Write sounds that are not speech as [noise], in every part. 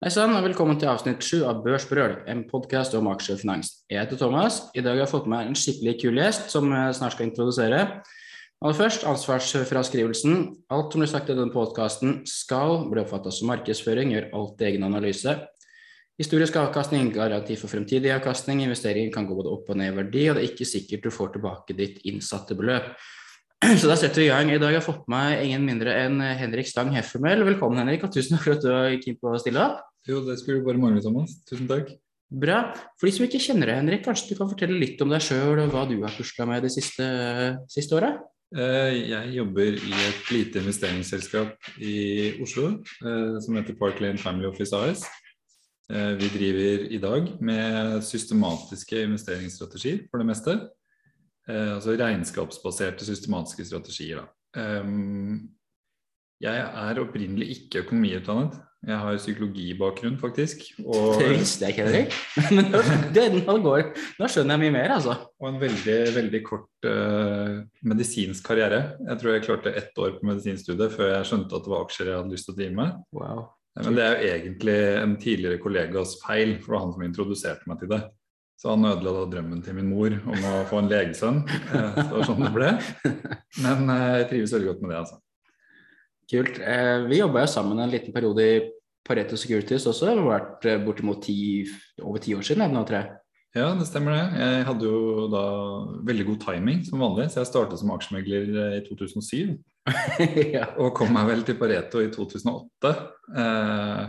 Hei sann, og velkommen til avsnitt sju av Børsbrøl, en podkast om aksjer og finans. Jeg heter Thomas. I dag har jeg fått med en skikkelig kul gjest som jeg snart skal introdusere. Aller først ansvarsfraskrivelsen. Alt som blir sagt i denne podkasten skal bli oppfattet som markedsføring, gjør alt egen analyse. Historisk avkastning, garanti for fremtidig avkastning, investeringen kan gå både opp og ned i verdi, og det er ikke sikkert du får tilbake ditt innsatte beløp. [clears throat] Så da setter vi i gang. I dag har jeg fått med meg ingen mindre enn Henrik Stang Heffemel. Velkommen, Henrik, og tusen takk for at du er keen på å stille opp. Jo, det skulle bare mangle, Thomas. Tusen takk. Bra. For de som ikke kjenner deg, Henrik, kanskje du kan fortelle litt om deg sjøl og hva du har pusla med det siste, siste året? Eh, jeg jobber i et lite investeringsselskap i Oslo eh, som heter Park Lane Family Office AS. Eh, vi driver i dag med systematiske investeringsstrategier for det meste. Altså regnskapsbaserte systematiske strategier. Jeg er opprinnelig ikke økonomiutdannet. Jeg har psykologibakgrunn, faktisk. Og, det visste jeg ikke, Henrik. [laughs] Men det, nå, går, nå skjønner jeg mye mer, altså. Og en veldig, veldig kort uh, medisinsk karriere. Jeg tror jeg klarte ett år på medisinstudiet før jeg skjønte at det var aksjer jeg hadde lyst til å drive med. Wow. Men det er jo egentlig en tidligere kollegas feil, for det var han som introduserte meg til det. Så han ødela drømmen til min mor om å få en legesønn. Eh, det var sånn det ble. Men jeg trives veldig godt med det, altså. Kult. Eh, vi jobba jo sammen en liten periode i Pareto Securities også. Har vært eh, bortimot ti, over ti år siden nå, tror jeg. Ja, det stemmer det. Jeg hadde jo da veldig god timing som vanlig, så jeg startet som aksjemegler eh, i 2007. [laughs] ja. Og kom meg vel til Pareto i 2008. Eh,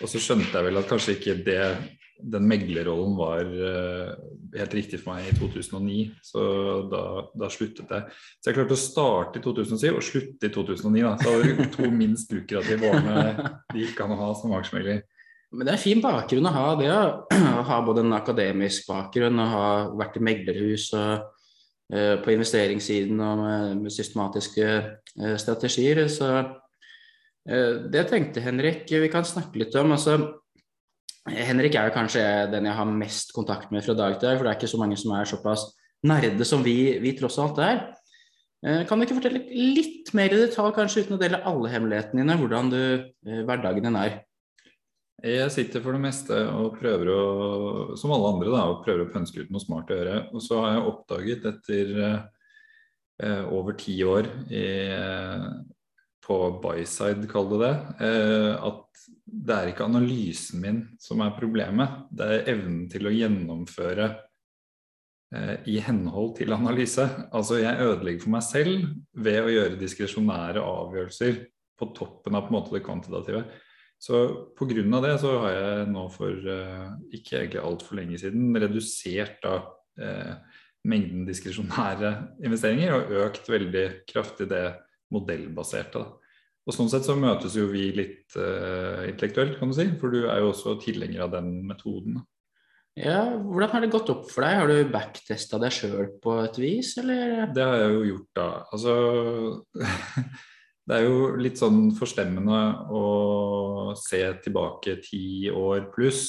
og så skjønte jeg vel at kanskje ikke det den meglerrollen var uh, helt riktig for meg i 2009, så da, da, sluttet jeg. Så jeg klarte å starte i 2007 og slutte i 2009. Da. Så det var to minst lukrative årene de gikk an å ha som aksjemegler. Men det er fin bakgrunn å ha, det å, ha både en akademisk bakgrunn og ha vært i meglerhus og uh, på investeringssiden og med, systematiske uh, strategier. Så det tenkte Henrik vi kan snakke litt om. altså Henrik er jo kanskje den jeg har mest kontakt med fra dag til dag, for det er ikke så mange som er såpass nerde som vi, vi tross alt er. Eh, kan du ikke fortelle litt mer i detalj, kanskje uten å dele alle hemmelighetene dine, hvordan du, eh, hverdagen din er? Jeg sitter for det meste og prøver å, som alle andre, da, og prøver å pønske ut noe smart å gjøre. Og så har jeg oppdaget etter eh, over ti år i, på buy-side, kall det det, eh, at det er ikke analysen min som er problemet, det er evnen til å gjennomføre eh, i henhold til analyse. Altså jeg ødelegger for meg selv ved å gjøre diskresjonære avgjørelser på toppen av på en måte det kvantitative. Så pga. det så har jeg nå for uh, ikke egentlig altfor lenge siden redusert da uh, mengden diskresjonære investeringer og økt veldig kraftig det modellbaserte. Da. Og Sånn sett så møtes jo vi litt uh, intellektuelt, kan du si. For du er jo også tilhenger av den metoden. Ja, Hvordan har det gått opp for deg? Har du backtesta deg sjøl på et vis, eller? Det har jeg jo gjort, da. Altså [laughs] Det er jo litt sånn forstemmende å se tilbake ti år pluss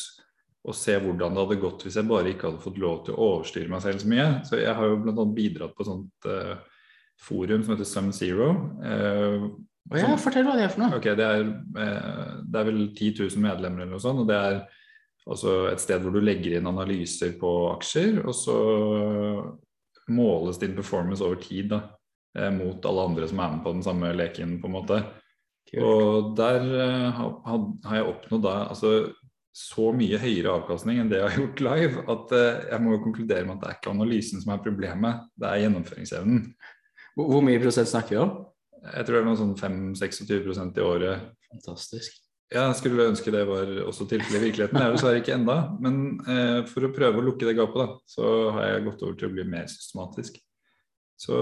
og se hvordan det hadde gått hvis jeg bare ikke hadde fått lov til å overstyre meg selv så mye. Så jeg har jo bl.a. bidratt på et sånt uh, forum som heter Sum Zero. Uh, Oh, ja, fortell hva det er for noe. Ok, Det er, eh, det er vel 10 000 medlemmer eller noe sånt. og Det er altså et sted hvor du legger inn analyser på aksjer, og så måles din performance over tid da, eh, mot alle andre som er med på den samme leken. på en måte. Kult. Og der uh, har jeg oppnådd da altså så mye høyere avkastning enn det jeg har gjort live, at jeg må jo konkludere med at det er ikke analysen som er problemet, det er gjennomføringsevnen. Hvor mye prosent snakker vi om? Jeg tror det var sånn 5-26% i året. Fantastisk. Ja, jeg skulle ønske det var også tilfellet i virkeligheten. Det er dessverre ikke enda. Men eh, for å prøve å lukke det gapet, da, så har jeg gått over til å bli mer systematisk. Så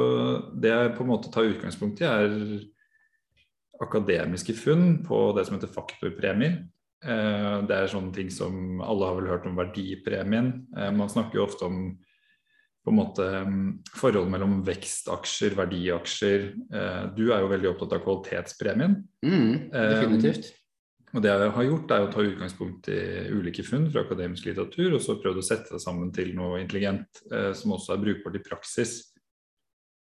det jeg på en måte tar utgangspunkt i, er akademiske funn på det som heter faktorpremier. Eh, det er sånne ting som alle har vel hørt om verdipremien. Eh, man snakker jo ofte om på en måte forhold forholdet mellom vekstaksjer, verdiaksjer. Eh, du er jo veldig opptatt av kvalitetspremien. Mm, definitivt. Um, og det jeg har gjort, er å ta utgangspunkt i ulike funn fra akademisk litteratur, og så prøvd å sette det sammen til noe intelligent eh, som også er brukbart i praksis.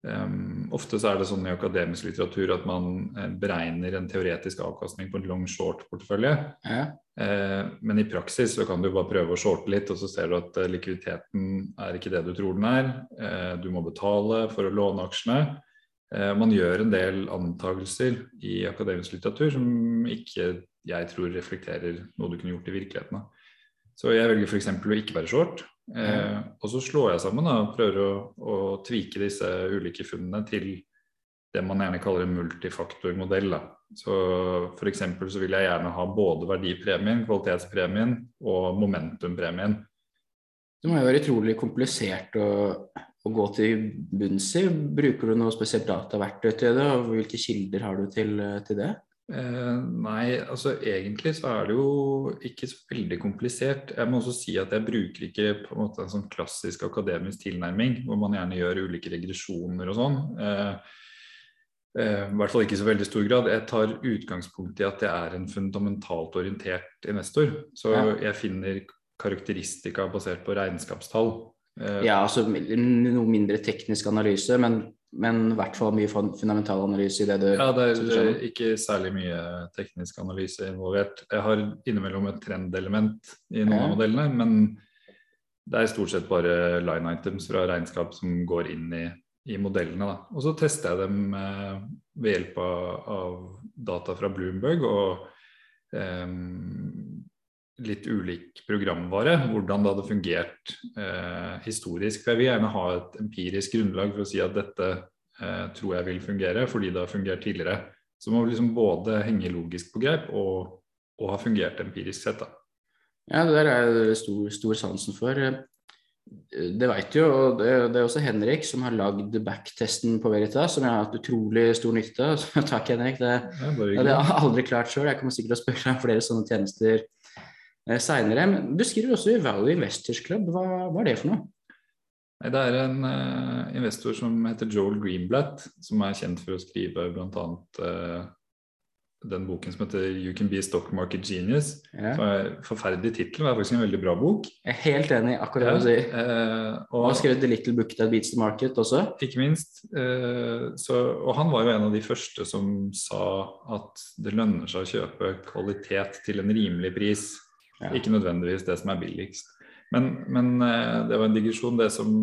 Um, ofte så er det sånn i akademisk litteratur at man eh, beregner en teoretisk avkastning på en long short-portefølje. Ja. Eh, men i praksis så kan du bare prøve å shorte litt, og så ser du at eh, likviditeten er ikke det du tror den er. Eh, du må betale for å låne aksjene. Eh, man gjør en del antakelser i akademisk litteratur som ikke jeg tror reflekterer noe du kunne gjort i virkeligheten. Så jeg velger f.eks. å ikke være short. Eh, og så slår jeg sammen da, og prøver å, å tvike disse ulike funnene til det man gjerne kaller en multifaktormodell. Så F.eks. så vil jeg gjerne ha både verdipremien, kvalitetspremien og momentumpremien. Det må jo være utrolig komplisert å, å gå til bunns i. Bruker du noe spesielt dataverktøy til det, og hvilke kilder har du til, til det? Eh, nei, altså egentlig så er det jo ikke så veldig komplisert. Jeg må også si at jeg bruker ikke på en måte en sånn klassisk akademisk tilnærming, hvor man gjerne gjør ulike regresjoner og sånn. Eh, eh, I hvert fall ikke i så veldig stor grad. Jeg tar utgangspunkt i at jeg er en fundamentalt orientert investor. Så Ja. jeg finner karakteristika basert på regnskapstall. Eh, Ja, altså noe mindre teknisk analyse, men, men i hvert fall mye fun- fundamental analyse i det du Ja, det er ikke særlig mye teknisk analyse involvert. Jeg har innimellom et trendelement i noen Ja. av modellene, men det er stort sett bare line items fra regnskap som går inn i, i modellene. Da. Og så tester jeg dem eh, ved hjelp av, av data fra Bloomberg og em, litt ulik programvare, hvordan det hadde fungert eh, historisk. Jeg vil gjerne ha et empirisk grunnlag for å si at dette eh, tror jeg vil fungere, fordi det har fungert tidligere. Så må vi liksom både henge logisk på grep og, og ha fungert empirisk sett. da. Ja, det der er det stor, stor sansen for. Det veit jo, og det, det er også Henrik som har lagd backtesten på Veritas, som jeg har hatt utrolig stor nytte av. [laughs] Takk, Henrik. Det, Det det har jeg aldri klart sjøl. Jeg kommer sikkert til å spørre om flere sånne tjenester seinere. Du skriver også i Value Investors Club. Hva, hva er det for noe? Det er en uh, investor som heter Joel Greenblatt, som er kjent for å skrive bl.a. Uh, den boken som heter You Can Be Stock Market Genius. Ja. Som er Forferdelig tittel, det er faktisk en veldig bra bok. Jeg er helt enig i akkurat det du sier. eh, Og har skrevet The Little Book That Beats the Market også. ikke minst. Uh, så, og han var jo en av de første som sa at det lønner seg å kjøpe kvalitet til en rimelig pris. Ja. Ikke nødvendigvis det som er billigst. Men, men eh, det var en digresjon. Det som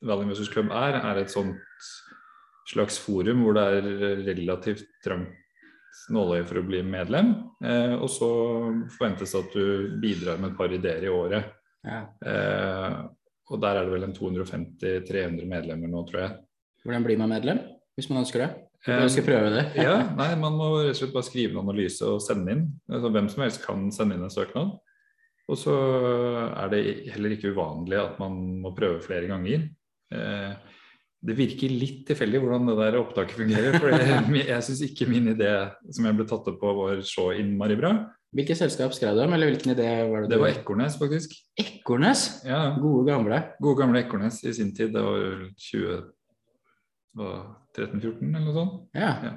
Value Investors Club er, er et sånt slags forum hvor det er relativt trangt nåløye for å bli medlem. Eh, og så forventes det at du bidrar med et par ideer i året. Ja. Eh, og der er det vel en 250-300 medlemmer nå, tror jeg. Hvordan blir man medlem, hvis man ønsker det? Jeg skal eh, prøve det. ja, nei, Man må rett og slett bare skrive en analyse og sende inn. Altså, hvem som helst kan sende inn en søknad. Og så er det heller ikke uvanlig at man må prøve flere ganger. Eh, det virker litt tilfeldig hvordan det der opptaket fungerer. For jeg, jeg syns ikke min idé som jeg ble tatt opp på, var så innmari bra. Hvilket selskap skrev du om, eller hvilken idé var det du Det var Ekornes, faktisk. Ekornes? Ja. Gode gamle. Gode gamle Ekornes i sin tid. Det var 20 var 13-14 eller noe sånt. Ja. ja.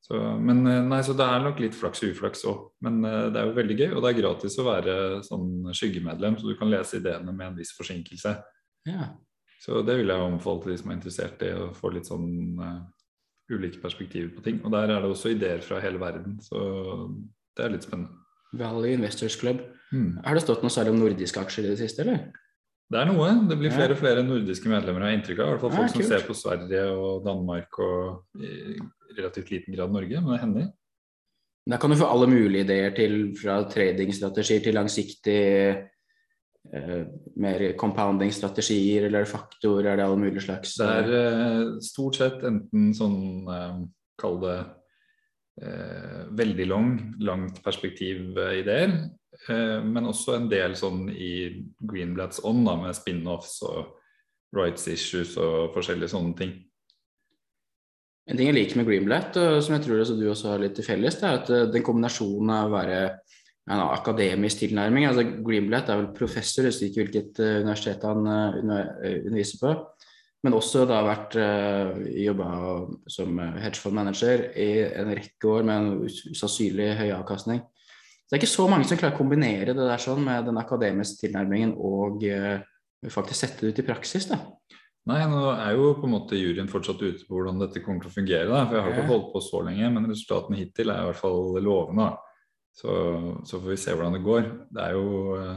Så, men, eh, nei, så det er nok litt flaks og uflaks òg, men eh, det er jo veldig gøy. Og det er gratis å være sånn skyggemedlem, så du kan lese ideene med en viss forsinkelse. Ja. Så det vil jeg anbefale til de som er interessert i å få litt sånn uh, ulike perspektiver på ting. Og der er det også ideer fra hele verden, så det er litt spennende. Valley Investors Club. Mm. Har det stått noe særlig om nordiske aksjer i det siste, eller? Det er noe. Det blir flere og flere nordiske medlemmer, har jeg inntrykk av. I hvert fall Ja, folk som ser på Sverige og Danmark og i relativt liten grad Norge, men det hender. Da kan du få alle mulige ideer til fra tradingstrategier til langsiktig eh, mer compounding-strategier eller faktorer, er det alle mulige slags Det er eh, stort sett enten sånn eh, Kall det veldig lang, langt perspektiv-ideer. Eh, men også en del sånn i Greenblads ånd, da, med spin-offs og rights issues og forskjellige sånne ting. En ting jeg liker med Greenblatt, som jeg tror du også har litt til felles, det er at eh, den kombinasjonen av å være en akademisk tilnærming altså Greenblatt er vel professor, jeg husker ikke hvilket eh, universitet han eh, under- eh, underviser på, men også da vært uh, jobba som eh, hedgefondmanager i en rekke år med en us- usannsynlig høy avkastning. Så det er ikke så mange som klarer å kombinere det der sånn med den akademiske tilnærmingen og uh, faktisk sette det ut i praksis. da. Nei, nå er jo på en måte juryen fortsatt ute på hvordan dette kommer til å fungere. Da. For jeg har ikke holdt på så lenge, men resultatene hittil er i hvert fall lovende. Så, så får vi se hvordan det går. Det er jo eh,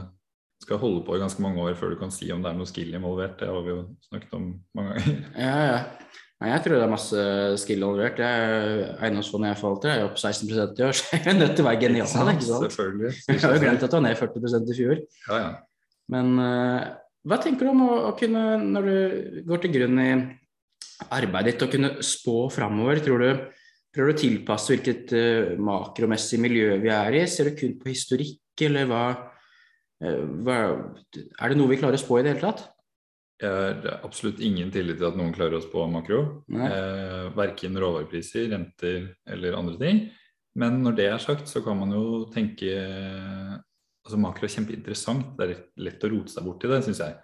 skal holde på i ganske mange år før du kan si om det er noe skill involvert. Det har vi jo snakket om mange ganger. [laughs] Ja, ja. Nei, jeg tror det er masse skill involvert. Jeg- Eiendomsfondet jeg forvalter, er jo opp 16 i år, [laughs] så jeg er nødt til å være genial. ikke sant? Selvfølgelig. [laughs] Jeg har jo glemt at du var ned 40% i fjor. Ja, ja. Men uh, hva tenker du om å, å kunne, når du går til grunn i arbeidet ditt, å kunne spå framover? Tror du Prøver du å tilpasse hvilket uh, makromessig miljø vi er i? Ser du kun på historikk, eller hva Er det noe vi klarer å spå i det hele tatt? Jeg har absolutt ingen tillit til at noen klarer å spå makro. Eh, verken råvarepriser, renter eller andre ting. Men når det er sagt, så kan man jo tenke altså Makro er kjempeinteressant. Det er lett å rote seg bort i det, syns jeg.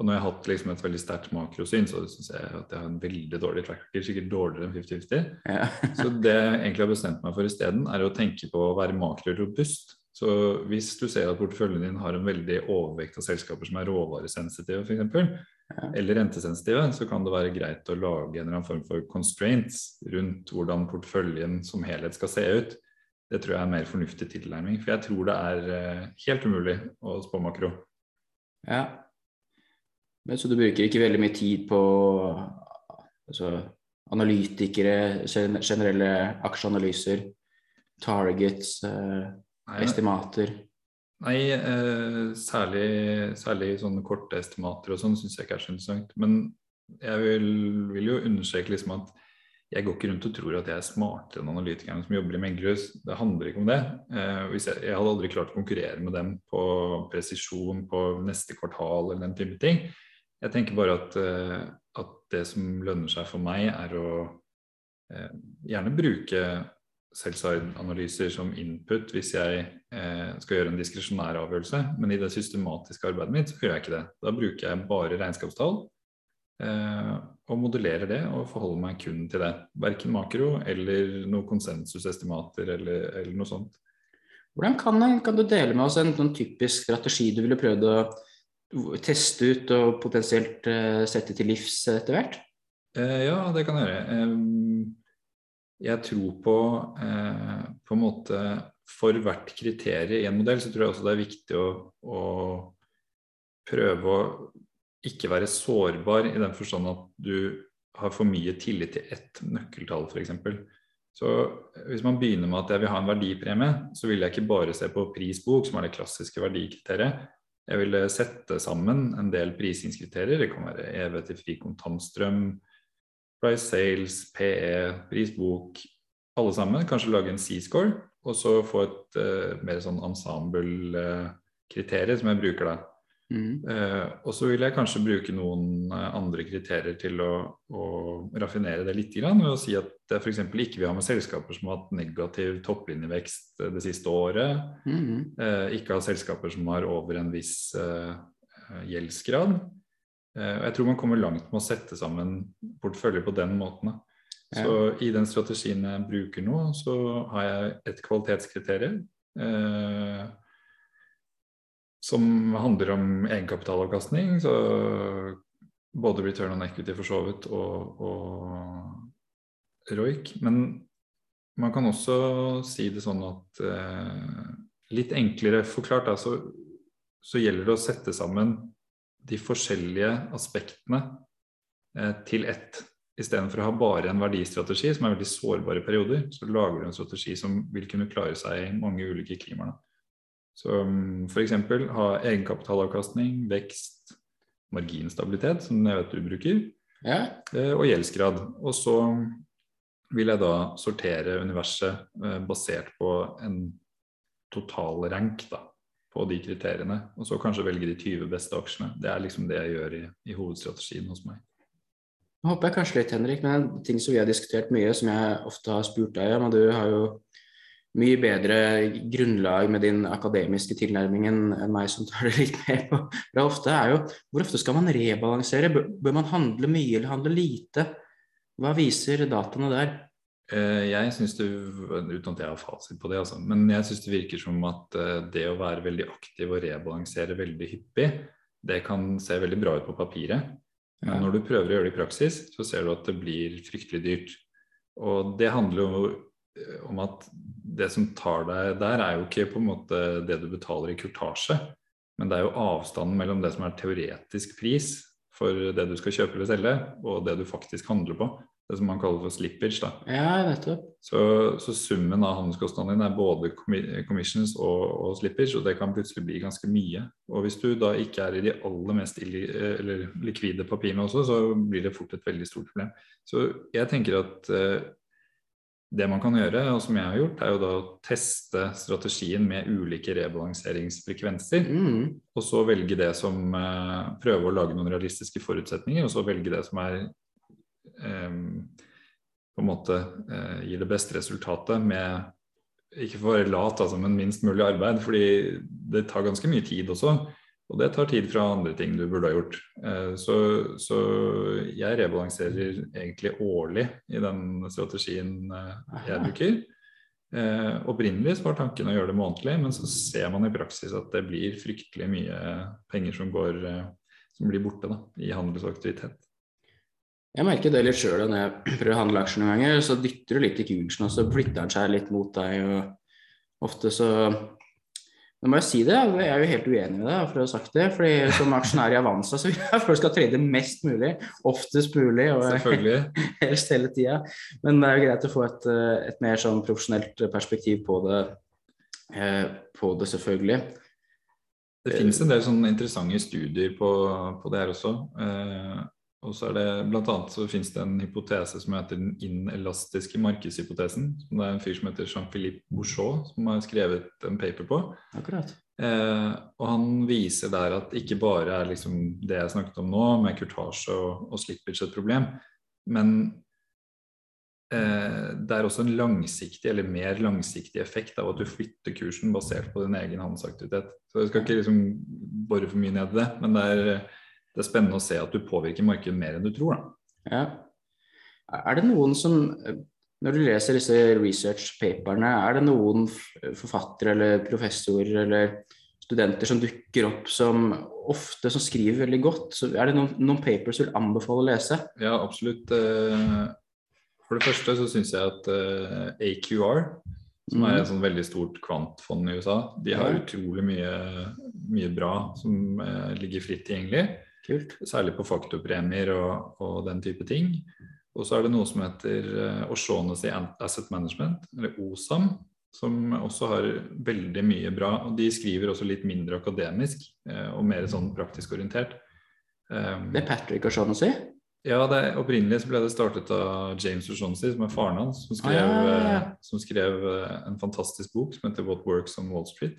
Og når jeg har hatt liksom et veldig sterkt makrosyn, så syns jeg at jeg har en veldig dårlig tracker. Sikkert dårligere enn 50-50. Ja. Så det jeg egentlig har bestemt meg for isteden, er å tenke på å være makrorobust. Så hvis du ser at porteføljen din har en veldig overvekt av selskaper som er råvaresensitive f.eks., Ja. eller rentesensitive, så kan det være greit å lage en eller annen form for constraints rundt hvordan porteføljen som helhet skal se ut. Det tror jeg er en mer fornuftig tilnærming. For jeg tror det er eh, helt umulig å spå makro. ja. Men, så du bruker ikke veldig mye tid på altså, analytikere, generelle aksjeanalyser, targets, eh, Nei, estimater? Nei, eh, særlig, særlig sånne korte estimater og sånn syns jeg ikke er så interessant. Men jeg vil, vil jo understreke liksom at jeg går ikke rundt og tror at jeg er smartere enn analytikerne som jobber i meglerhus. Det handler ikke om det. Eh, jeg, jeg hadde aldri klart å konkurrere med dem på presisjon på neste kvartal eller den type ting. Jeg tenker bare at, eh, at det som lønner seg for meg, er å eh, gjerne bruke selvside-analyser som input hvis jeg eh, skal gjøre en diskresjonær avgjørelse. Men i det systematiske arbeidet mitt så gjør jeg ikke det. Da bruker jeg bare regnskapstall eh, og modellerer det og forholder meg kun til det. Verken makro eller noen konsensusestimater eller, eller noe sånt. Hvordan kan, kan du dele med oss en sånn typisk strategi du ville prøvd å teste ut og potensielt eh, sette til livs etter hvert? Eh, ja, det kan jeg gjøre. Jeg tror på eh, på en måte For hvert kriterium i en modell, så tror jeg også det er viktig å, å prøve å ikke være sårbar i den forstand at du har for mye tillit til ett nøkkeltall, f.eks. Så hvis man begynner med at jeg vil ha en verdipremie, så vil jeg ikke bare se på prisbok, som er det klassiske verdikriteriet. Jeg ville sette sammen en del prisingskriterier. Det kan være EV til fri kontantstrøm, price sales, PE, prisbok, alle sammen. Kanskje lage en C-score, og så få et uh, mer sånn ensemble-kriterium som jeg bruker da. Mm. Uh, og så vil jeg kanskje bruke noen eh, andre kriterier til å, å raffinere det litt. Grann, ved å si at jeg f.eks. ikke vil ha med selskaper som har hatt negativ topplinjevekst det siste året. Mm. Uh, ikke ha selskaper som har over en viss gjeldsgrad. Eh, og jeg tror man kommer langt med å sette sammen porteføljer på den måten. Så i den strategien jeg bruker nå, så har jeg et kvalitetskriterium. Eh, som handler om egenkapitalavkastning. Så både return on equity for så vidt og, og ROIC. Men man kan også si det sånn at eh, litt enklere forklart, da, så, så gjelder det å sette sammen de forskjellige aspektene eh, til ett. Istedenfor å ha bare en verdistrategi som er veldig sårbare perioder, så lager du en strategi som vil kunne klare seg i mange ulike klimaer. Så um, f.eks. ha egenkapitalavkastning, vekst, marginstabilitet, som jeg vet du bruker, Ja. eh, og gjeldsgrad. Og så vil jeg da sortere universet eh, basert på en total rank da, på de kriteriene. Og så kanskje velge de 20 beste aksjene. Det er liksom det jeg gjør i, i hovedstrategien hos meg. Nå håper jeg kanskje litt, Henrik, men en ting som vi har diskutert mye, som jeg ofte har spurt deg om, og du har jo mye bedre grunnlag med din akademiske tilnærming enn meg som tar det litt mer på fra ofte, er jo hvor ofte skal man rebalansere? Bør man handle mye eller handle lite? Hva viser dataene der? Eh, Jeg synes det, Uten at jeg har fasit på det, altså, men jeg syns det virker som at eh, det å være veldig aktiv og rebalansere veldig hyppig, det kan se veldig bra ut på papiret. Men når du prøver å gjøre det i praksis, så ser du at det blir fryktelig dyrt. Og det handler jo eh, om at det som tar deg der, er jo ikke på en måte det du betaler i kurtasje, men det er jo avstanden mellom det som er teoretisk pris for det du skal kjøpe eller selge, og det du faktisk handler på. Det som man kaller for slippage. da. ja, nettopp. Så, så summen av handelskostnadene dine er både commissions og, og slippage, og det kan plutselig bli ganske mye. Og hvis du da ikke er i de aller mest illi, eller likvide papirene også, så blir det fort et veldig stort problem. Så jeg tenker at eh, det man kan gjøre, og som jeg har gjort, er jo da å teste strategien med ulike rebalanseringsfrekvenser. Mm. Og så velge det som eh, Prøve å lage noen realistiske forutsetninger, og så velge det som er eh, På en måte eh, gir det beste resultatet med Ikke for lat, altså, men minst mulig arbeid. Fordi det tar ganske mye tid også. Og det tar tid fra andre ting du burde ha gjort. Eh, så, så jeg rebalanserer egentlig årlig i den strategien eh, jeg bruker. Eh, opprinnelig så var tanken å gjøre det månedlig, men så ser man i praksis at det blir fryktelig mye penger som, går, som blir borte da, i handelsaktivitet. Jeg merker det litt sjøl når jeg prøver å handle aksjer noen ganger. Så dytter du litt i kursen, og så flytter den seg litt mot deg. og Ofte så Nå må jeg si det, jeg er jo helt uenig med deg for å ha sagt det. fordi som aksjonær i Avanza så vil jeg at folk skal trade mest mulig, oftest mulig og [laughs] helst hele tida. Men det er jo greit å få et, eh, et mer sånn profesjonelt perspektiv på det, eh, på det selvfølgelig. Det finnes en del sånne interessante studier på, på det her også. Og så er det blant annet så finnes det en hypotese som heter den inelastiske markedshypotesen. Som det er en fyr som heter Jean-Philippe Bouchot som har skrevet en paper på. Akkurat. Eh, og han viser der at ikke bare er liksom det jeg snakket om nå, med kurtasje og, og slippage et problem, men eh, det er også en langsiktig eller mer langsiktig effekt av at du flytter kursen basert på din egen handelsaktivitet. Så jeg skal ikke liksom bore for mye ned i det, men det er, det er spennende å se at du påvirker markedet mer enn du tror. da. Ja. Er det noen som Når du leser disse research-paperne, er det noen forfattere eller professorer eller studenter som dukker opp som ofte som skriver veldig godt? Så er det noen, noen papers du vil anbefale å lese? Ja, absolutt. Eh, For det første så syns jeg at eh, AQR, som er Mhm. et sånn veldig stort kvantfond i USA, de har utrolig mye, mye bra som eh, ligger fritt tilgjengelig. Kult. Særlig på faktorpremier og, og den type ting. Og så er det noe som heter eh, O'Shaughnessy Asset Management, eller OSAM, som også har veldig mye bra. Og de skriver også litt mindre akademisk eh, og mer sånn praktisk orientert. Um, Det er Patrick O'Shaughnessy? Ja, det, er- Opprinnelig så ble det startet av James O'Shaughnessy, som er faren hans, som skrev, Ah, ja, ja, eh, som skrev eh, en fantastisk bok som heter 'What Works on Wall Street'.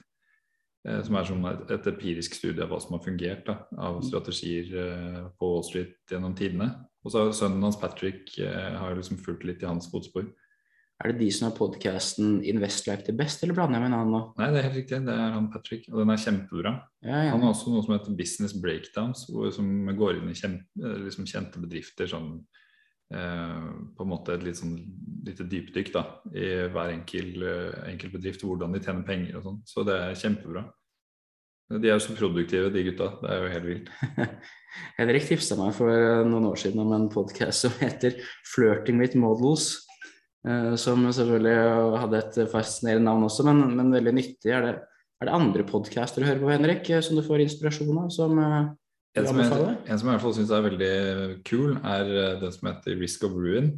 Eh, Som er sånn et, et empirisk studie av hva som har fungert da, av strategier eh, på Wall Street gjennom tidene. Og så sønnen hans Patrick eh, har liksom fulgt litt i hans fotspor. Er det de som har podkasten 'Invest like the best', eller blander jeg med en annen nå? Nei, det er helt riktig. Det er han Patrick, og den er kjempebra. Ja, ja. Han har også noe som heter Business Breakdowns, hvor, som går inn i kjempe, liksom kjente bedrifter. sånn På en måte et litt sånn lite dypdykk da, i hver enkel, eh, enkel bedrift, hvordan de tjener penger og sånn. Så det er kjempebra. De er så produktive, de gutta. Det er jo helt vilt. [laughs] Henrik tipsa meg for eh, noen år siden om en podkast som heter 'Flirting with Models'. eh, Som selvfølgelig hadde et fascinerende navn også, men, men veldig nyttig. Er det, er det andre podcaster du hører på, Henrik, eh, som du får inspirasjon av? Som eh, En som, jeg, en som jeg i hvert fall syns er veldig kul, er eh, den som heter Risk of Ruin.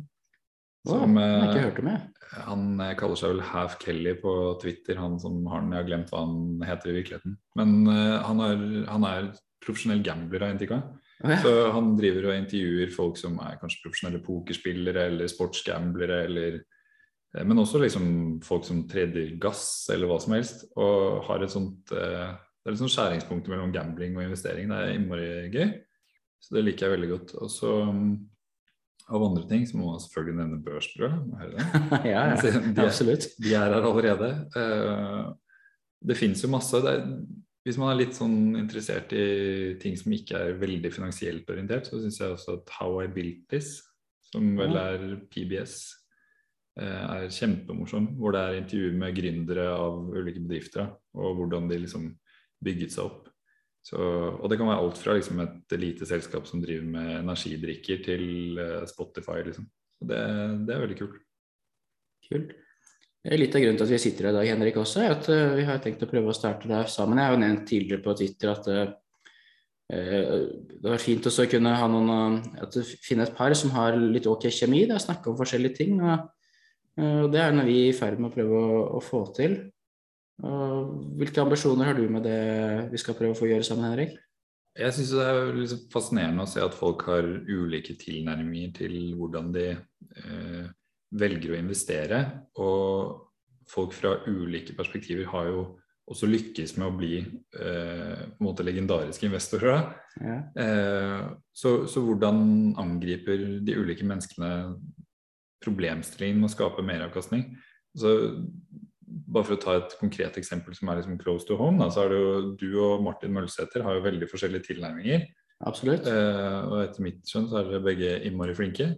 Som, har jeg eh, ikke hørt om, jeg. Han eh, kaller seg vel Half Kelly på Twitter, han som har den. Jeg har glemt hva han heter i virkeligheten. Men uh, han, er, han er profesjonell gambler, av jeg Oh, ja. Så han driver og intervjuer folk som er kanskje profesjonelle pokerspillere eller sportsgamblere, eller eh, Men også liksom folk som trader gass eller hva som helst. Og har et sånt eh, Det er liksom skjæringspunktet skjæringspunkt mellom gambling og investering. Det er innmari gøy. Så det liker jeg veldig godt. Og så mm, av andre ting så må man selvfølgelig nevne børsbrød. [laughs] Ja, ja. De er- Absolutt. de er her allerede. Uh, Det finnes jo masse. Er, hvis man er litt sånn interessert i ting som ikke er veldig finansielt orientert, så syns jeg også at How I Built This, som vel er PBS, uh, er kjempemorsom. Hvor det er intervjuer med gründere av ulike bedrifter, og hvordan de liksom bygget seg opp. Så, og det kan være alt fra liksom, et lite selskap som driver med energidrikker, til uh, Spotify. Liksom. Det, det, er veldig kult. Kult. Litt av grunnen til at vi sitter her i dag, Henrik, også, er at uh, vi har tenkt å prøve å starte det sammen. Jeg har jo nevnt tidligere på Twitter at uh, det var fint å kunne ha noen, at finne et par som har litt ok kjemi. Det er snakka om forskjellige ting. Og, og det er noe vi er i ferd med å prøve å, å få til. Hvilke ambisjoner har du med det vi skal prøve å få gjøre sammen, Henrik? Jeg syns det er liksom fascinerende å se at folk har ulike tilnærminger til hvordan de eh, velger å investere. Og folk fra ulike perspektiver har jo også lykkes med å bli eh, på en måte legendariske investorer. Ja. Eh, så, så, hvordan angriper de ulike menneskene problemstillingen med å skape meravkastning? Altså, bare for å ta et konkret eksempel som er liksom close to home, da, så er det jo du og Martin Mølsæter har jo veldig forskjellige tilnærminger. Absolutt. Eh, og etter mitt skjønn så er dere begge innmari flinke.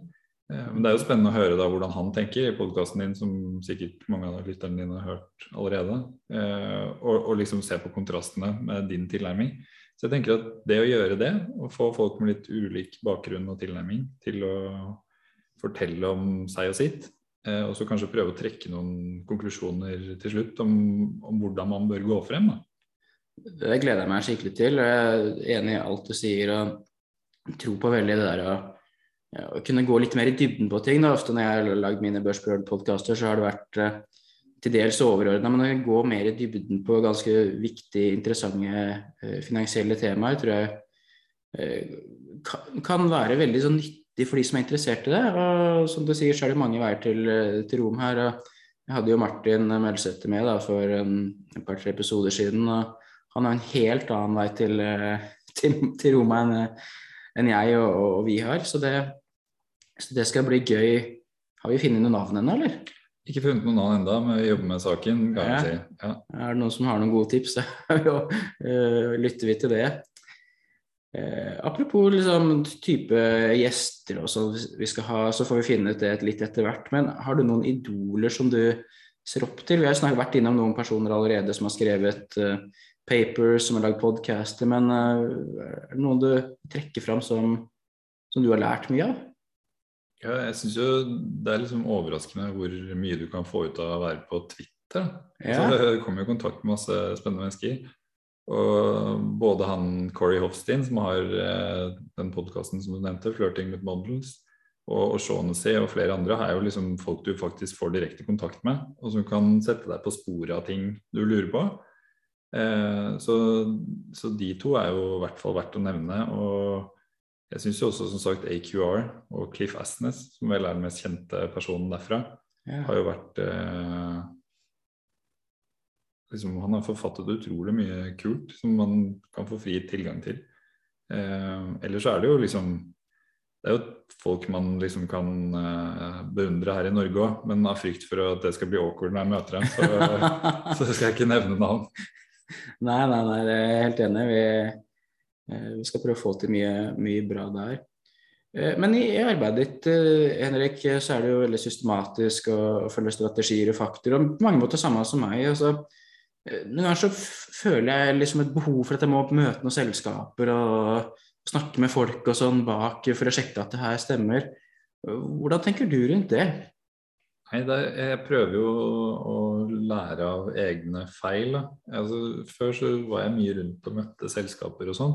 Eh, men det er jo spennende å høre da hvordan han tenker i podkasten din, som sikkert mange av lytterne dine har hørt allerede. Eh, og, og, liksom se på kontrastene med din tilnærming. Så jeg tenker at det å gjøre det, å få folk med litt ulik bakgrunn og tilnærming til å fortelle om seg og sitt, og så kanskje prøve å trekke noen konklusjoner til slutt om, om hvordan man bør gå frem. Da. Det gleder jeg meg skikkelig til. Jeg er enig i alt du sier. og tror på veldig det der å, å kunne gå litt mer i dybden på ting. Da. Ofte når jeg har lagd mine Børsbrød-podkaster, så har det vært eh, til dels overordna, men å gå mer i dybden på ganske viktige, interessante eh, finansielle temaer, tror jeg eh, kan være veldig sånn nyttig nyttig for de som er interessert i det. Og som du sier, så er det mange veier til, til Rom her. og Jeg hadde jo Martin Melsæter med da, for en, et par-tre episoder siden. og Han har en helt annen vei til, til, til Roma enn, en jeg og, og, vi har. Så det, så det, skal bli gøy. Har vi funnet noen navn ennå, eller? Ikke funnet noen navn ennå, men vi jobber med saken. ja. Ja. Er det noen som har noen gode tips, [laughs] så uh, lytter vi til det. Eh, apropos liksom, type gjester og sånn vi skal ha, så får vi finne ut det litt etter hvert. Men har du noen idoler som du ser opp til? Vi har snart vært innom noen personer allerede som har skrevet eh, papers, som har lagd podcaster. Men eh, er det noen du trekker fram som, som du har lært mye av? Ja, jeg syns jo det er liksom overraskende hvor mye du kan få ut av å være på Twitter. Ja. Så jeg kommer i kontakt med masse spennende mennesker. Og både han Corey Hofstein, som har eh, den podkasten som du nevnte, 'Flirting with Models', og, og Shaughnessy og flere andre er jo liksom folk du faktisk får direkte kontakt med, og som kan sette deg på sporet av ting du lurer på. Eh, så, så, de to er jo i hvert fall verdt å nevne. Og jeg syns jo også som sagt AQR og Cliff Asnes, som vel er den mest kjente personen derfra, ja. har jo vært eh, liksom, Han har forfattet utrolig mye kult som man kan få fri tilgang til. Eh, ellers så er det jo liksom Det er jo folk man liksom kan eh, beundre her i Norge òg, men av frykt for at det skal bli awkward når jeg møter dem, så, [laughs] så skal jeg ikke nevne navn. Nei, nei, nei, jeg er helt enig. Vi, eh, vi skal prøve å få til mye, mye bra der. Eh, men i, arbeidet ditt eh, Henrik, så er det jo veldig systematisk å, følge strategier og faktorer. Og på mange måter samme som meg. Altså, noen ganger så føler jeg liksom et behov for at jeg må møte noen selskaper og snakke med folk og sånn bak for å sjekke at det her stemmer. Hvordan tenker du rundt det? Nei, det, Jeg prøver jo å lære av egne feil. Altså, før så var jeg mye rundt og møtte selskaper og sånn.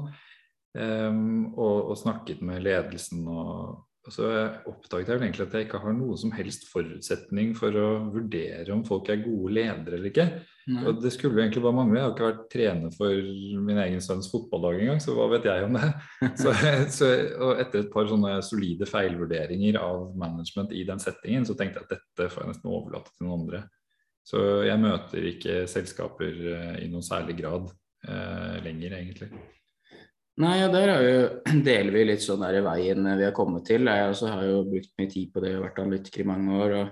Um, og, og, snakket med ledelsen og, så oppdaget jeg vel egentlig at jeg ikke har noen som helst forutsetning for å vurdere om folk er gode ledere eller ikke. Nei. Og det skulle jo egentlig bare mangle. Jeg har ikke vært trener for min egen sønns fotballag engang, så hva vet jeg om det? [laughs] Så, så, og etter et par sånne solide feilvurderinger av management i den settingen, så tenkte jeg at dette får jeg nesten overlate til noen andre. Så jeg møter ikke selskaper eh, i noen særlig grad eh, lenger, egentlig. Nei, ja, der jo, [clears throat] deler vi litt sånn der i veien vi har kommet til. Jeg også har jo brukt mye tid på det og vært analytiker i mange år. og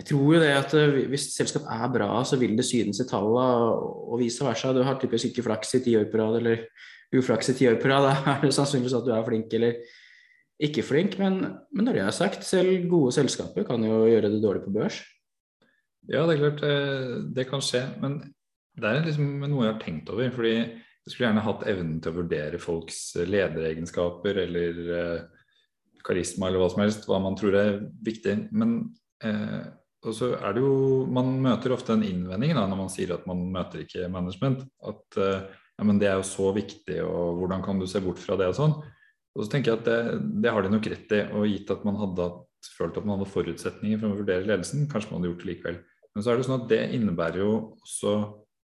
jeg tror jo det at eh, Hvis selskap er bra, så vil det synes i tallene, og vice versa. Du har typisk ikke flaks i ti år på rad, eller uflaks i ti år på rad. [laughs] Da er det sannsynligvis at du er flink eller ikke flink. Men, men når det er sagt, selv gode selskaper kan jo gjøre det dårlig på børs. Ja, det er klart det, det kan skje. Men det er liksom noe jeg har tenkt over. fordi jeg skulle gjerne hatt evnen til å vurdere folks lederegenskaper eller eh, karisma eller hva som helst, hva man tror er viktig. Men eh, og så er det jo Man møter ofte en innvending da, når man sier at man møter ikke management. At eh, ja, men det er jo så viktig, og hvordan kan du se bort fra det og sånn. Og så tenker jeg at det, det har de nok rett i, og gitt at man hadde følt at man hadde forutsetninger for å vurdere ledelsen, kanskje man hadde gjort det likevel. Men så er det sånn at det innebærer jo også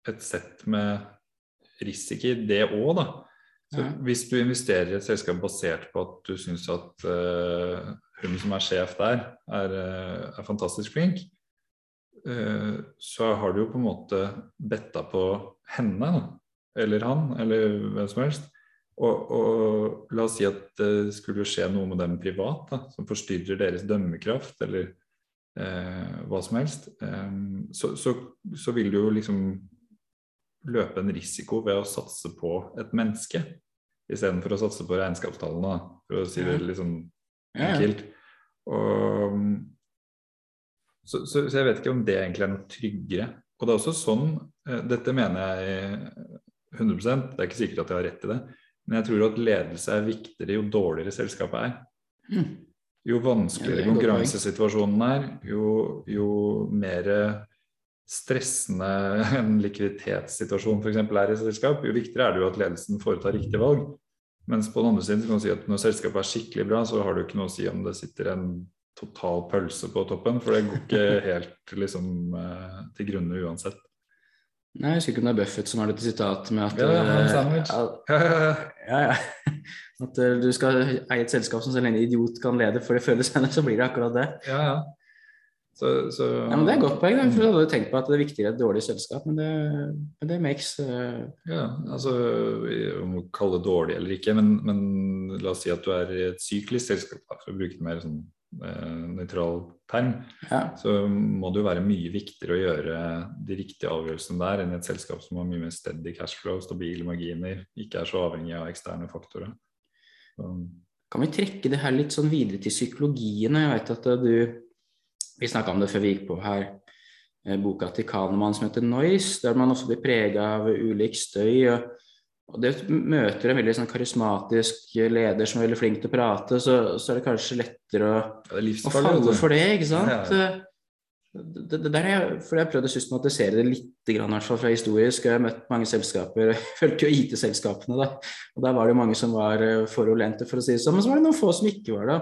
et sett med risiko, det òg, da. Så. Hvis du investerer i et selskap basert på at du syns at uh, hun som er sjef der, er, eh, er fantastisk flink, uh, så har du jo på en måte betta på henne, da. Eller han, eller hvem som helst. Og, og la oss si at det skulle skje noe med dem privat da, som forstyrrer deres dømmekraft, eller eh, hva som helst, eh, så, så, så vil du jo liksom løpe en risiko ved å satse på et menneske, istedenfor å satse på regnskapstallene, for å si det litt sånn Ja, ja. enkelt. Og, så, så, så jeg vet ikke om det egentlig er noe tryggere. Og det er også sånn, eh, dette mener jeg 100% det er ikke sikkert at jeg har rett i det, men jeg tror at ledelse er viktigere jo dårligere selskapet er. Mm. Jo vanskeligere er konkurransesituasjonen er, jo, jo mer stressende [laughs] en likviditetssituasjon f.eks. er i et selskap, jo viktigere er det jo at ledelsen foretar riktige valg. Mens på den andre siden så kan du si at når selskapet er skikkelig bra, så har det jo ikke noe å si om det sitter en total pølse på toppen, for det går ikke [laughs] helt liksom eh, til grunne uansett. Nei, jeg husker ikke om det er Buffett som har dette sitatet med at Ja, ja, eh, [laughs] sandwich. ja, ja, ja. At eh, du skal eie et selskap som selv en idiot kan lede for det føles henne, så blir det akkurat det. Ja, ja. Så, så Ja, men Det er et godt poeng, jeg hadde tenkt på at det er viktigere et dårlig selskap, men det, men det makes uh... Ja, altså om å kalle det dårlig eller ikke, men, men la oss si at du er i et syklisk selskap, for å bruke en mer sånn eh, nøytral term, Ja. så må det jo være mye viktigere å gjøre de riktige avgjørelsene der enn i et selskap som har mye mer steady cashflow, stabile marginer, ikke er så avhengig av eksterne faktorer. Så, Kan vi trekke det her litt sånn videre til psykologien? Jeg vet at du Vi snakka om det før vi gikk på her. eh, Boka til Kahneman som heter 'Noise', der man også blir prega av ulik støy. og og det møter en veldig sånn karismatisk leder som er veldig flink til å prate, så, så er det kanskje lettere å, å falle vet for det, ikke sant? Ja, ja. Det, det der er, jeg- for jeg har prøvd å systematisere det litt grann, hvert fall fra historisk. Jeg har møtt mange selskaper. [laughs] Jeg fulgte jo IT-selskapene, da. Og der var det jo mange som var forulente, for å si det sånn. Men så var det noen få som ikke var det.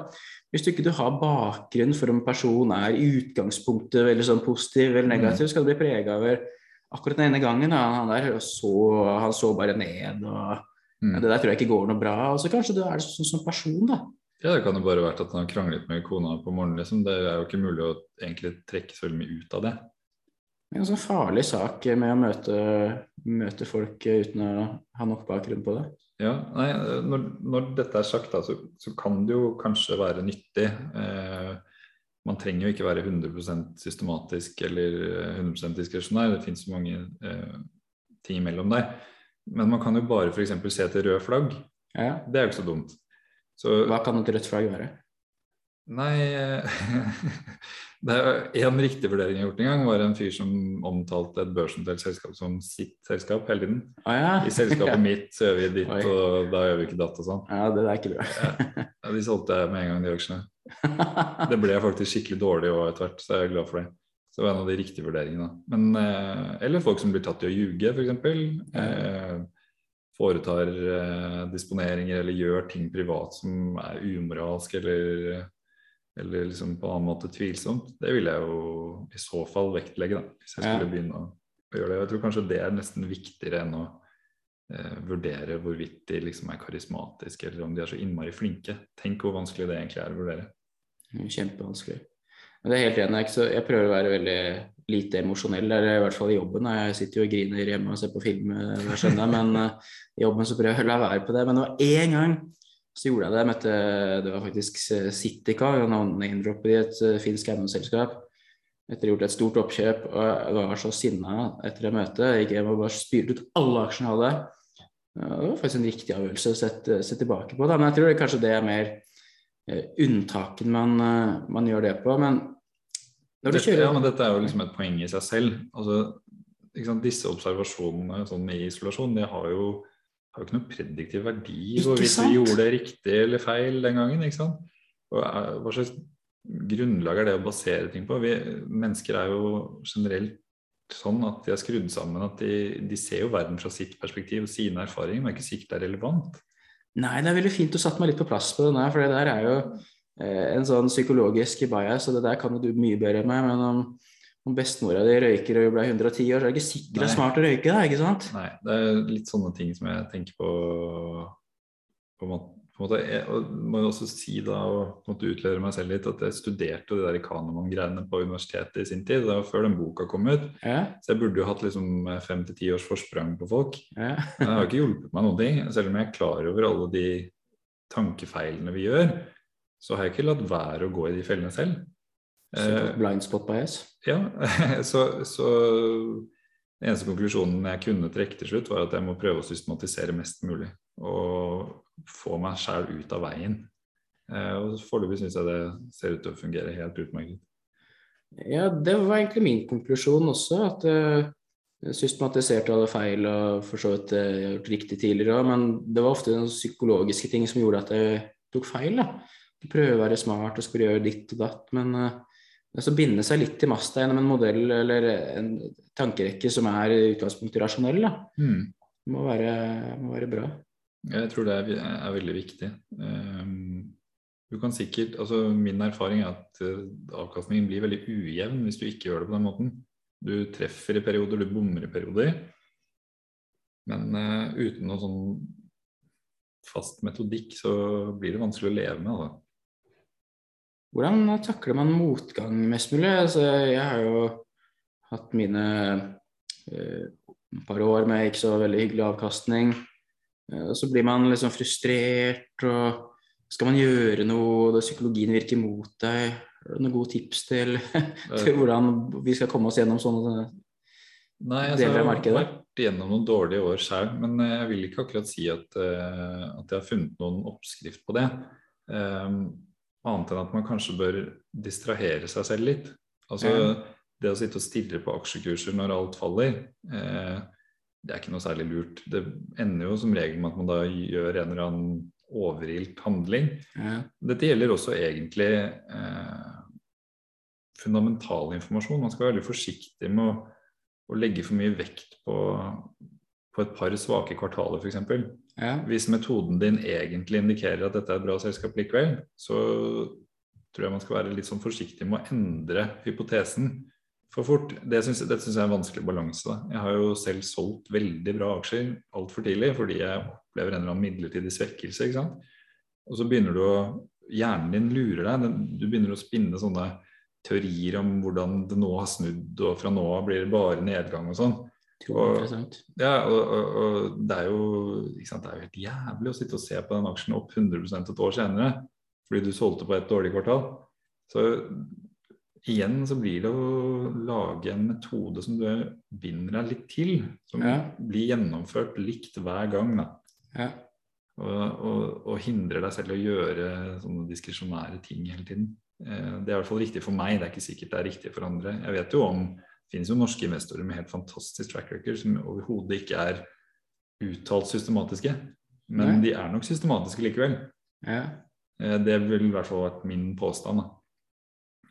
Hvis du ikke du har bakgrunn for om personen er i utgangspunktet veldig sånn positiv eller negativ, skal du bli prega over akkurat den ene gangen. Da. Han der så, han så bare ned. og Mm. Det der tror jeg ikke går noe bra. Og så kanskje du er sånn som person, da. Ja, det kan jo bare vært at han har kranglet med kona på morgenen, liksom. Det er jo ikke mulig å egentlig trekke så veldig mye ut av det. Det er en sånn farlig sak med å møte, møte folk uten å ha nok bakgrunn på det. Ja, nei, når, når dette er sagt, da, så, så kan det jo kanskje være nyttig. Eh, man trenger jo ikke være 100% systematisk eller 100% diskresjonær. Det finnes så mange eh, ting imellom der. Men man kan jo bare f.eks. se til rød flagg. Ja. Det er jo ikke så dumt. Så Hva kan et rødt flagg være? Nei eh, [laughs] Det er en riktig vurdering jeg har gjort en gang, var en fyr som omtalte et børsnotert selskap som sitt selskap hele tiden. Ah, ja. I selskapet [laughs] mitt så gjør vi ditt, Oi. og da gjør vi ikke datt og sånn. ja, det er ikke bra. Ja, de solgte jeg med en gang, de aksjene. [laughs] Det ble faktisk skikkelig dårlig òg etter hvert, så jeg er glad for det. Så det var en av de riktige vurderingene. Men, eh, eller folk som blir tatt i å ljuge, f.eks. Eh, foretar eh, disponeringer eller gjør ting privat som er umoralsk eller, eller liksom på en annen måte tvilsomt. Det vil jeg jo i så fall vektlegge, da, hvis jeg Ja. skulle begynne å, å gjøre det. Jeg tror kanskje det er nesten viktigere enn å eh, vurdere hvorvidt de liksom er karismatiske eller om de er så innmari flinke. Tenk hvor vanskelig det egentlig er å vurdere. Kjempevanskelig. Men det er helt enig. Jeg, er jeg prøver å være veldig lite emosjonell, eller i hvert fall i jobben. Jeg sitter jo og griner hjemme og ser på film eh, hver søndag, men eh, i jobben så prøver jeg å la være på det. Men det var én gang så gjorde jeg det. Jeg møtte, det var faktisk eh, Citica, name-droppet i et eh, finsk eiendomsselskap. Etter å ha gjort et stort oppkjøp, og jeg var så sinna etter det møtet. Jeg gikk hjem og bare spyrte ut alle aksjene jeg hadde. Det var faktisk en riktig avgjørelse å sette, se tilbake på. Da. Men jeg tror det, kanskje det er mer eh, unntaken man, eh, man gjør det på. Men når du Dette, kjører ja, men dette er jo liksom et poeng i seg selv. Altså? Disse observasjonene sånn i isolasjon, de har jo har jo ikke noe prediktiv verdi hvorvidt vi gjorde det riktig eller feil den gangen. ikke sant? Og eh, Hva slags grunnlag er det å basere ting på? Vi, mennesker er jo generelt sånn at de er skrudd sammen at de, de ser jo verden fra sitt perspektiv og sine erfaringer, men er ikke sikkert det er relevant. Nei, det er veldig fint du satte meg litt på plass på det der, for det der er jo eh, en sånn psykologisk bias, og det der kan jo du mye bedre enn meg. Men om, om bestemora di røyker og ble 110 år, så er det ikke sikkert det er smart å røyke, da, ikke sant? Nei, det er litt sånne ting som jeg tenker på på en måte, på en måte jeg, og må jo også si da, og måte utlevere meg selv litt, at jeg studerte de der Kanemann-greiene på universitetet i sin tid. Det var før den boka kom ut. Ja, Så jeg burde jo hatt liksom fem til ti års forsprang på folk. ja. Det har ikke hjulpet meg noen ting. Selv om jeg er klar over alle de tankefeilene vi gjør, så har jeg ikke latt være å gå i de fellene selv. Såkalt blind spot bias. Ja, [laughs] så, så den eneste konklusjonen jeg kunne trekke til slutt, var at jeg må prøve å systematisere mest mulig. Og få meg sjæl ut av veien. Eh, og foreløpig syns jeg det ser ut til å fungere helt utmerket. Ja, det var egentlig min konklusjon også, at uh, systematiserte alle feil og for så vidt eh, gjort riktig tidligere òg, men det var ofte den psykologiske ting som gjorde at jeg tok feil. da. Prøve å være smart og skulle gjøre ditt og datt, men uh, så binde seg litt til masta gjennom en modell eller en tankerekke som er i utgangspunktet rasjonell, da. Hmm. må være, må være bra. Jeg tror det er, er veldig viktig. Um, du kan sikkert, altså Min erfaring er at eh, avkastningen blir veldig ujevn hvis du ikke gjør det på den måten. Du treffer i perioder, du bommer i perioder. Men uh, uten noe sånn fast metodikk så blir det vanskelig å leve med. Altså. Hvordan takler man motgang mest mulig? Altså, jeg har jo hatt mine eh, par år med ikke så veldig hyggelig avkastning. Eh, så blir man liksom frustrert, og skal man gjøre noe, og psykologien virker mot deg. Har du noen gode tips til, [laughs] til hvordan vi skal komme oss gjennom sånne Nei, altså, deler jeg har vært gjennom noen dårlige år sjøl, men eh, jeg vil ikke akkurat si at, eh, at jeg har funnet noen oppskrift på det. Um, annet enn at man kanskje bør distrahere seg selv litt. Altså mm. det å sitte og stirre på aksjekurser når alt faller, eh, det er ikke noe særlig lurt. Det ender jo som regel med at man da gjør en eller annen overilt handling. Mm. Dette gjelder også egentlig eh, fundamental informasjon. Man skal være veldig forsiktig med å, å legge for mye vekt på, på et par svake kvartaler, f.eks. ja, Hvis metoden din egentlig indikerer at dette er et bra selskap likevel, så tror jeg man skal være litt sånn forsiktig med å endre hypotesen for fort. Det synes, dette syns jeg er en vanskelig balanse. Jeg har jo selv solgt veldig bra aksjer altfor tidlig fordi jeg opplever en eller annen midlertidig svekkelse. ikke sant? Og så begynner du å Hjernen din lurer deg. Du begynner å spinne sånne teorier om hvordan det nå har snudd, og fra nå av blir det bare nedgang og sånn. Og- Ja, og, og, og det er jo sant, det er jo helt jævlig å sitte og se på den aksjen opp 100% et år senere fordi du solgte på et dårlig kvartal. Så igjen så blir det å lage en metode som du binder deg litt til, som Ja. blir gjennomført likt hver gang. Ja. Og hindrer deg selv å gjøre sånne diskresjonære ting hele tiden. Eh, Det er i hvert fall riktig for meg, det er ikke sikkert det er riktig for andre. Jeg vet jo om det finnes jo norske investorer med helt fantastisk track record som overhodet ikke er uttalt systematiske. Men Nei. de er nok systematiske likevel. Ja. Eh, Det ville i hvert fall vært min påstand.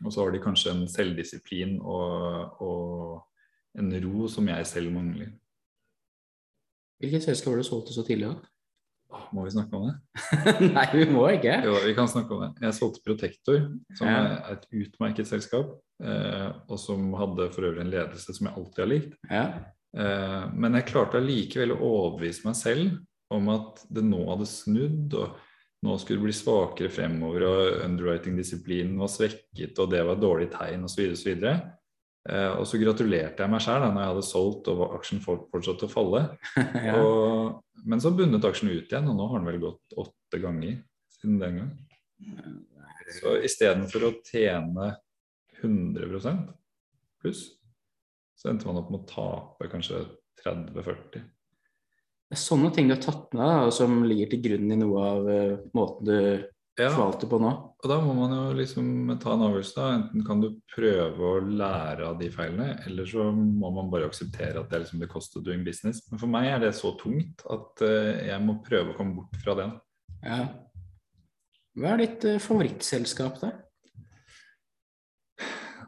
Og så har de kanskje en selvdisiplin og, og en ro som jeg selv mangler. Hvilket selskap var det solgt det så tidlig? da? Må vi snakke om det? [laughs] Nei, vi må ikke. Jo, vi kan snakke om det. Jeg solgte Protector, som Ja. er et utmerket selskap. Eh, og som hadde for øvrig en ledelse som jeg alltid har likt. Ja. Eh, men jeg klarte allikevel å overbevise meg selv om at det nå hadde snudd, og nå skulle det bli svakere fremover, og underwriting-disiplinen var svekket, og det var et dårlig tegn, osv. Eh, og så gratulerte jeg meg sjøl når jeg hadde solgt og aksjen fort- fortsatte å falle. [laughs] ja. Og, men så bundet aksjen ut igjen, og nå har den vel gått åtte ganger siden den gang. Så istedenfor å tjene 100 pluss, så endte man opp med å tape kanskje 30-40. Er sånne ting du har tatt med, deg, som ligger til grunn i noe av uh, måten du Ja, forvalter på nå. og da må man jo liksom ta en avgjørelse. da. Enten kan du prøve å lære av de feilene, eller så må man bare akseptere at det er liksom the cost of doing business. Men for meg er det så tungt at eh, jeg må prøve å komme bort fra det. Ja. Hva er ditt eh, favorittselskap, da?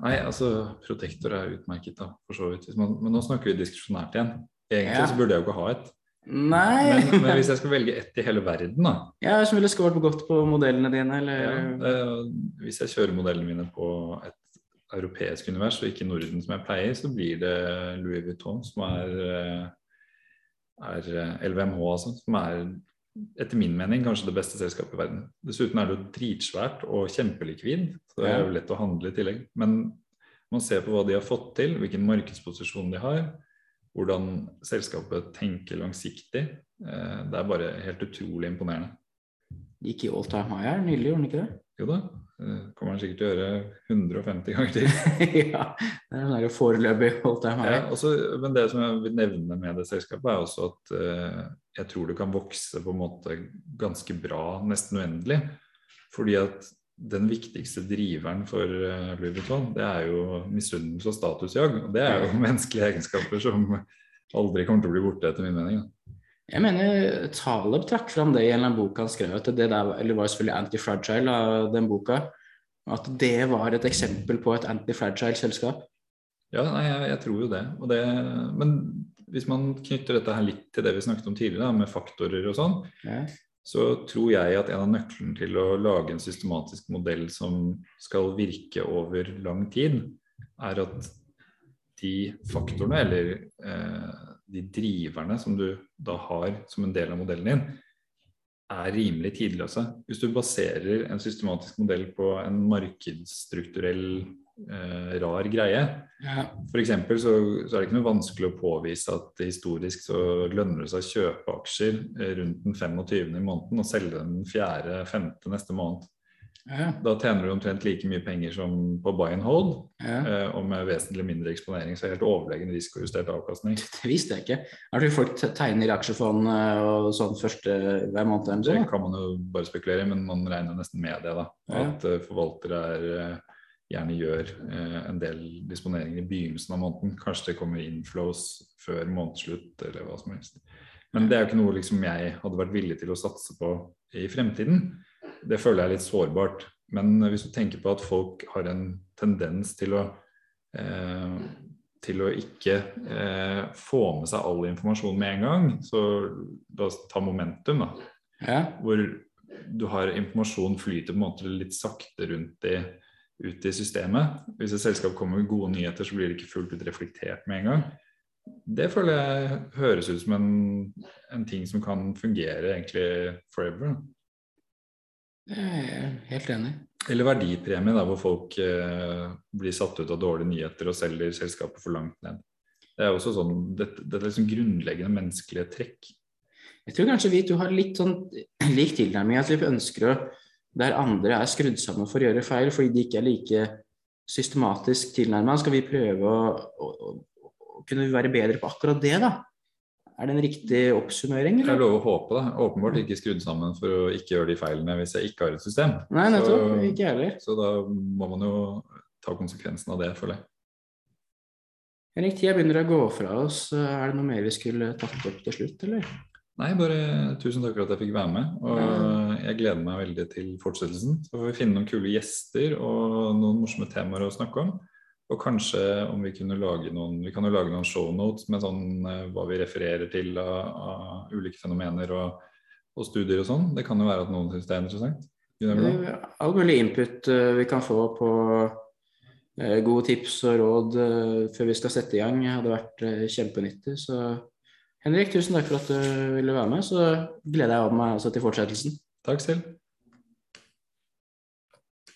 Nei, altså Protektor er utmerket, da, for så vidt. Men nå snakker vi diskresjonært igjen. Egentlig Ja. så burde jeg jo ikke ha et. Nei Men, men hvis jeg skal velge ett i hele verden, da Ja, som ville skåret godt på modellene dine, eller ja, eh, Hvis jeg kjører modellene mine på et europeisk univers og ikke Norden som jeg pleier, så blir det Louis Vuitton som er, eh, er eh, LVMH, altså. Som er etter min mening kanskje det beste selskapet i verden. Dessuten er det jo dritsvært og kjempelikvid, så det er jo lett å handle i tillegg. Men man ser på hva de har fått til, hvilken markedsposisjon de har, hvordan selskapet tenker langsiktig. Eh, Det er bare helt utrolig imponerende. Gikk i all time high her nylig, gjorde den ikke det? Jo da, det kommer han sikkert til å gjøre 150 ganger til. [laughs] ja, det er den sånn foreløpig all time high. Ja, også, men det som jeg vil nevne med det selskapet, er også at eh, jeg tror det kan vokse på en måte ganske bra, nesten uendelig. Fordi at den viktigste driveren for eh, Louis Vuitton, det er jo misunnelse og statusjag. Og det er jo [laughs] menneskelige egenskaper som aldri kommer til å bli borte, etter min mening. Da. Jeg mener Taleb trakk fram det i en eller annen bok han skrev. At det der, eller var selvfølgelig anti-fragile av den boka. At det var et eksempel på et anti-fragile selskap. Ja, nei, jeg, jeg tror jo det. Det. Men hvis man knytter dette her litt til det vi snakket om tidligere, da, med faktorer og sånn, Ja. Så tror jeg at en av nøklene til å lage en systematisk modell som skal virke over lang tid, er at de faktorene, eller eh, de driverne som du da har som en del av modellen din, er rimelig tidløse. Hvis du baserer en systematisk modell på en markedsstrukturell eh, rar greie, Ja. eksempel Så, så er det ikke noe vanskelig å påvise at historisk så lønner det seg å kjøpe aksjer eh, rundt den 25. i måneden og selge den 4.-5. neste måned. Ja. Da tjener du omtrent like mye penger som på buy and hold, Ja. eh, og med vesentlig mindre eksponering. Så helt overlegen risikojustert avkastning. Det visste jeg ikke. Er det folk tegner i aksjefond eh, og sånn første hver måned. Det kan man jo bare spekulere i, men man regner nesten med det. da, At forvaltere er, gjerne gjør eh, en del disponeringer i begynnelsen av måneden. Kanskje det kommer inflows før månedsslutt, eller hva som helst. Men det er jo ikke noe liksom jeg hadde vært villig til å satse på i fremtiden. Det føler jeg er litt sårbart. Men hvis du tenker på at folk har en tendens til å eh, til å ikke eh, få med seg all informasjon med en gang, så la oss ta momentum, da Ja. hvor du har informasjon flyter på en måte litt sakte rundt i, ut i systemet. Hvis et selskap kommer med gode nyheter, så blir det ikke fullt ut reflektert med en gang. Det føler jeg høres ut som en, en ting som kan fungere egentlig forever. Jeg er helt enig. Eller verdipremie, da, hvor folk eh, blir satt ut av dårlige nyheter og selger selskapet for langt ned. Det er også sånn, det, det er liksom grunnleggende menneskelige trekk. Jeg tror kanskje vi to har litt sånn [clears throat] lik tilnærming. At vi ønsker å Der andre er skrudd sammen for å gjøre feil fordi de ikke er like systematisk tilnærma, skal vi prøve å, å, å, kunne være bedre på akkurat det, da. Er det en riktig oppsummering, Jeg eller? lover å håpe det. Åpenbart ikke skrudd sammen for å ikke gjøre de feilene hvis jeg ikke har et system. Nei, nettopp. Så- Ikke heller. Så da må man jo ta konsekvensen av det, føler jeg. Henrik, tida begynner å gå fra oss. Er det noe mer vi skulle tatt opp til slutt, eller? Nei, bare tusen takk for at jeg fikk være med. Og jeg gleder meg veldig til fortsettelsen. Så får vi finne noen kule gjester og noen morsomme temaer å snakke om. Og kanskje om vi kunne lage noen Vi kan jo lage noen shownotes med sånn eh, hva vi refererer til av, av ulike fenomener og, og studier og sånn. Det kan jo være at noen syns det er interessant. Eh, All mulig input eh, vi kan få på gode tips og råd før vi skal sette i gang, hadde vært kjempenyttig. Så Henrik, tusen takk for at du ville være med. Så gleder jeg meg også til fortsettelsen. Takk selv.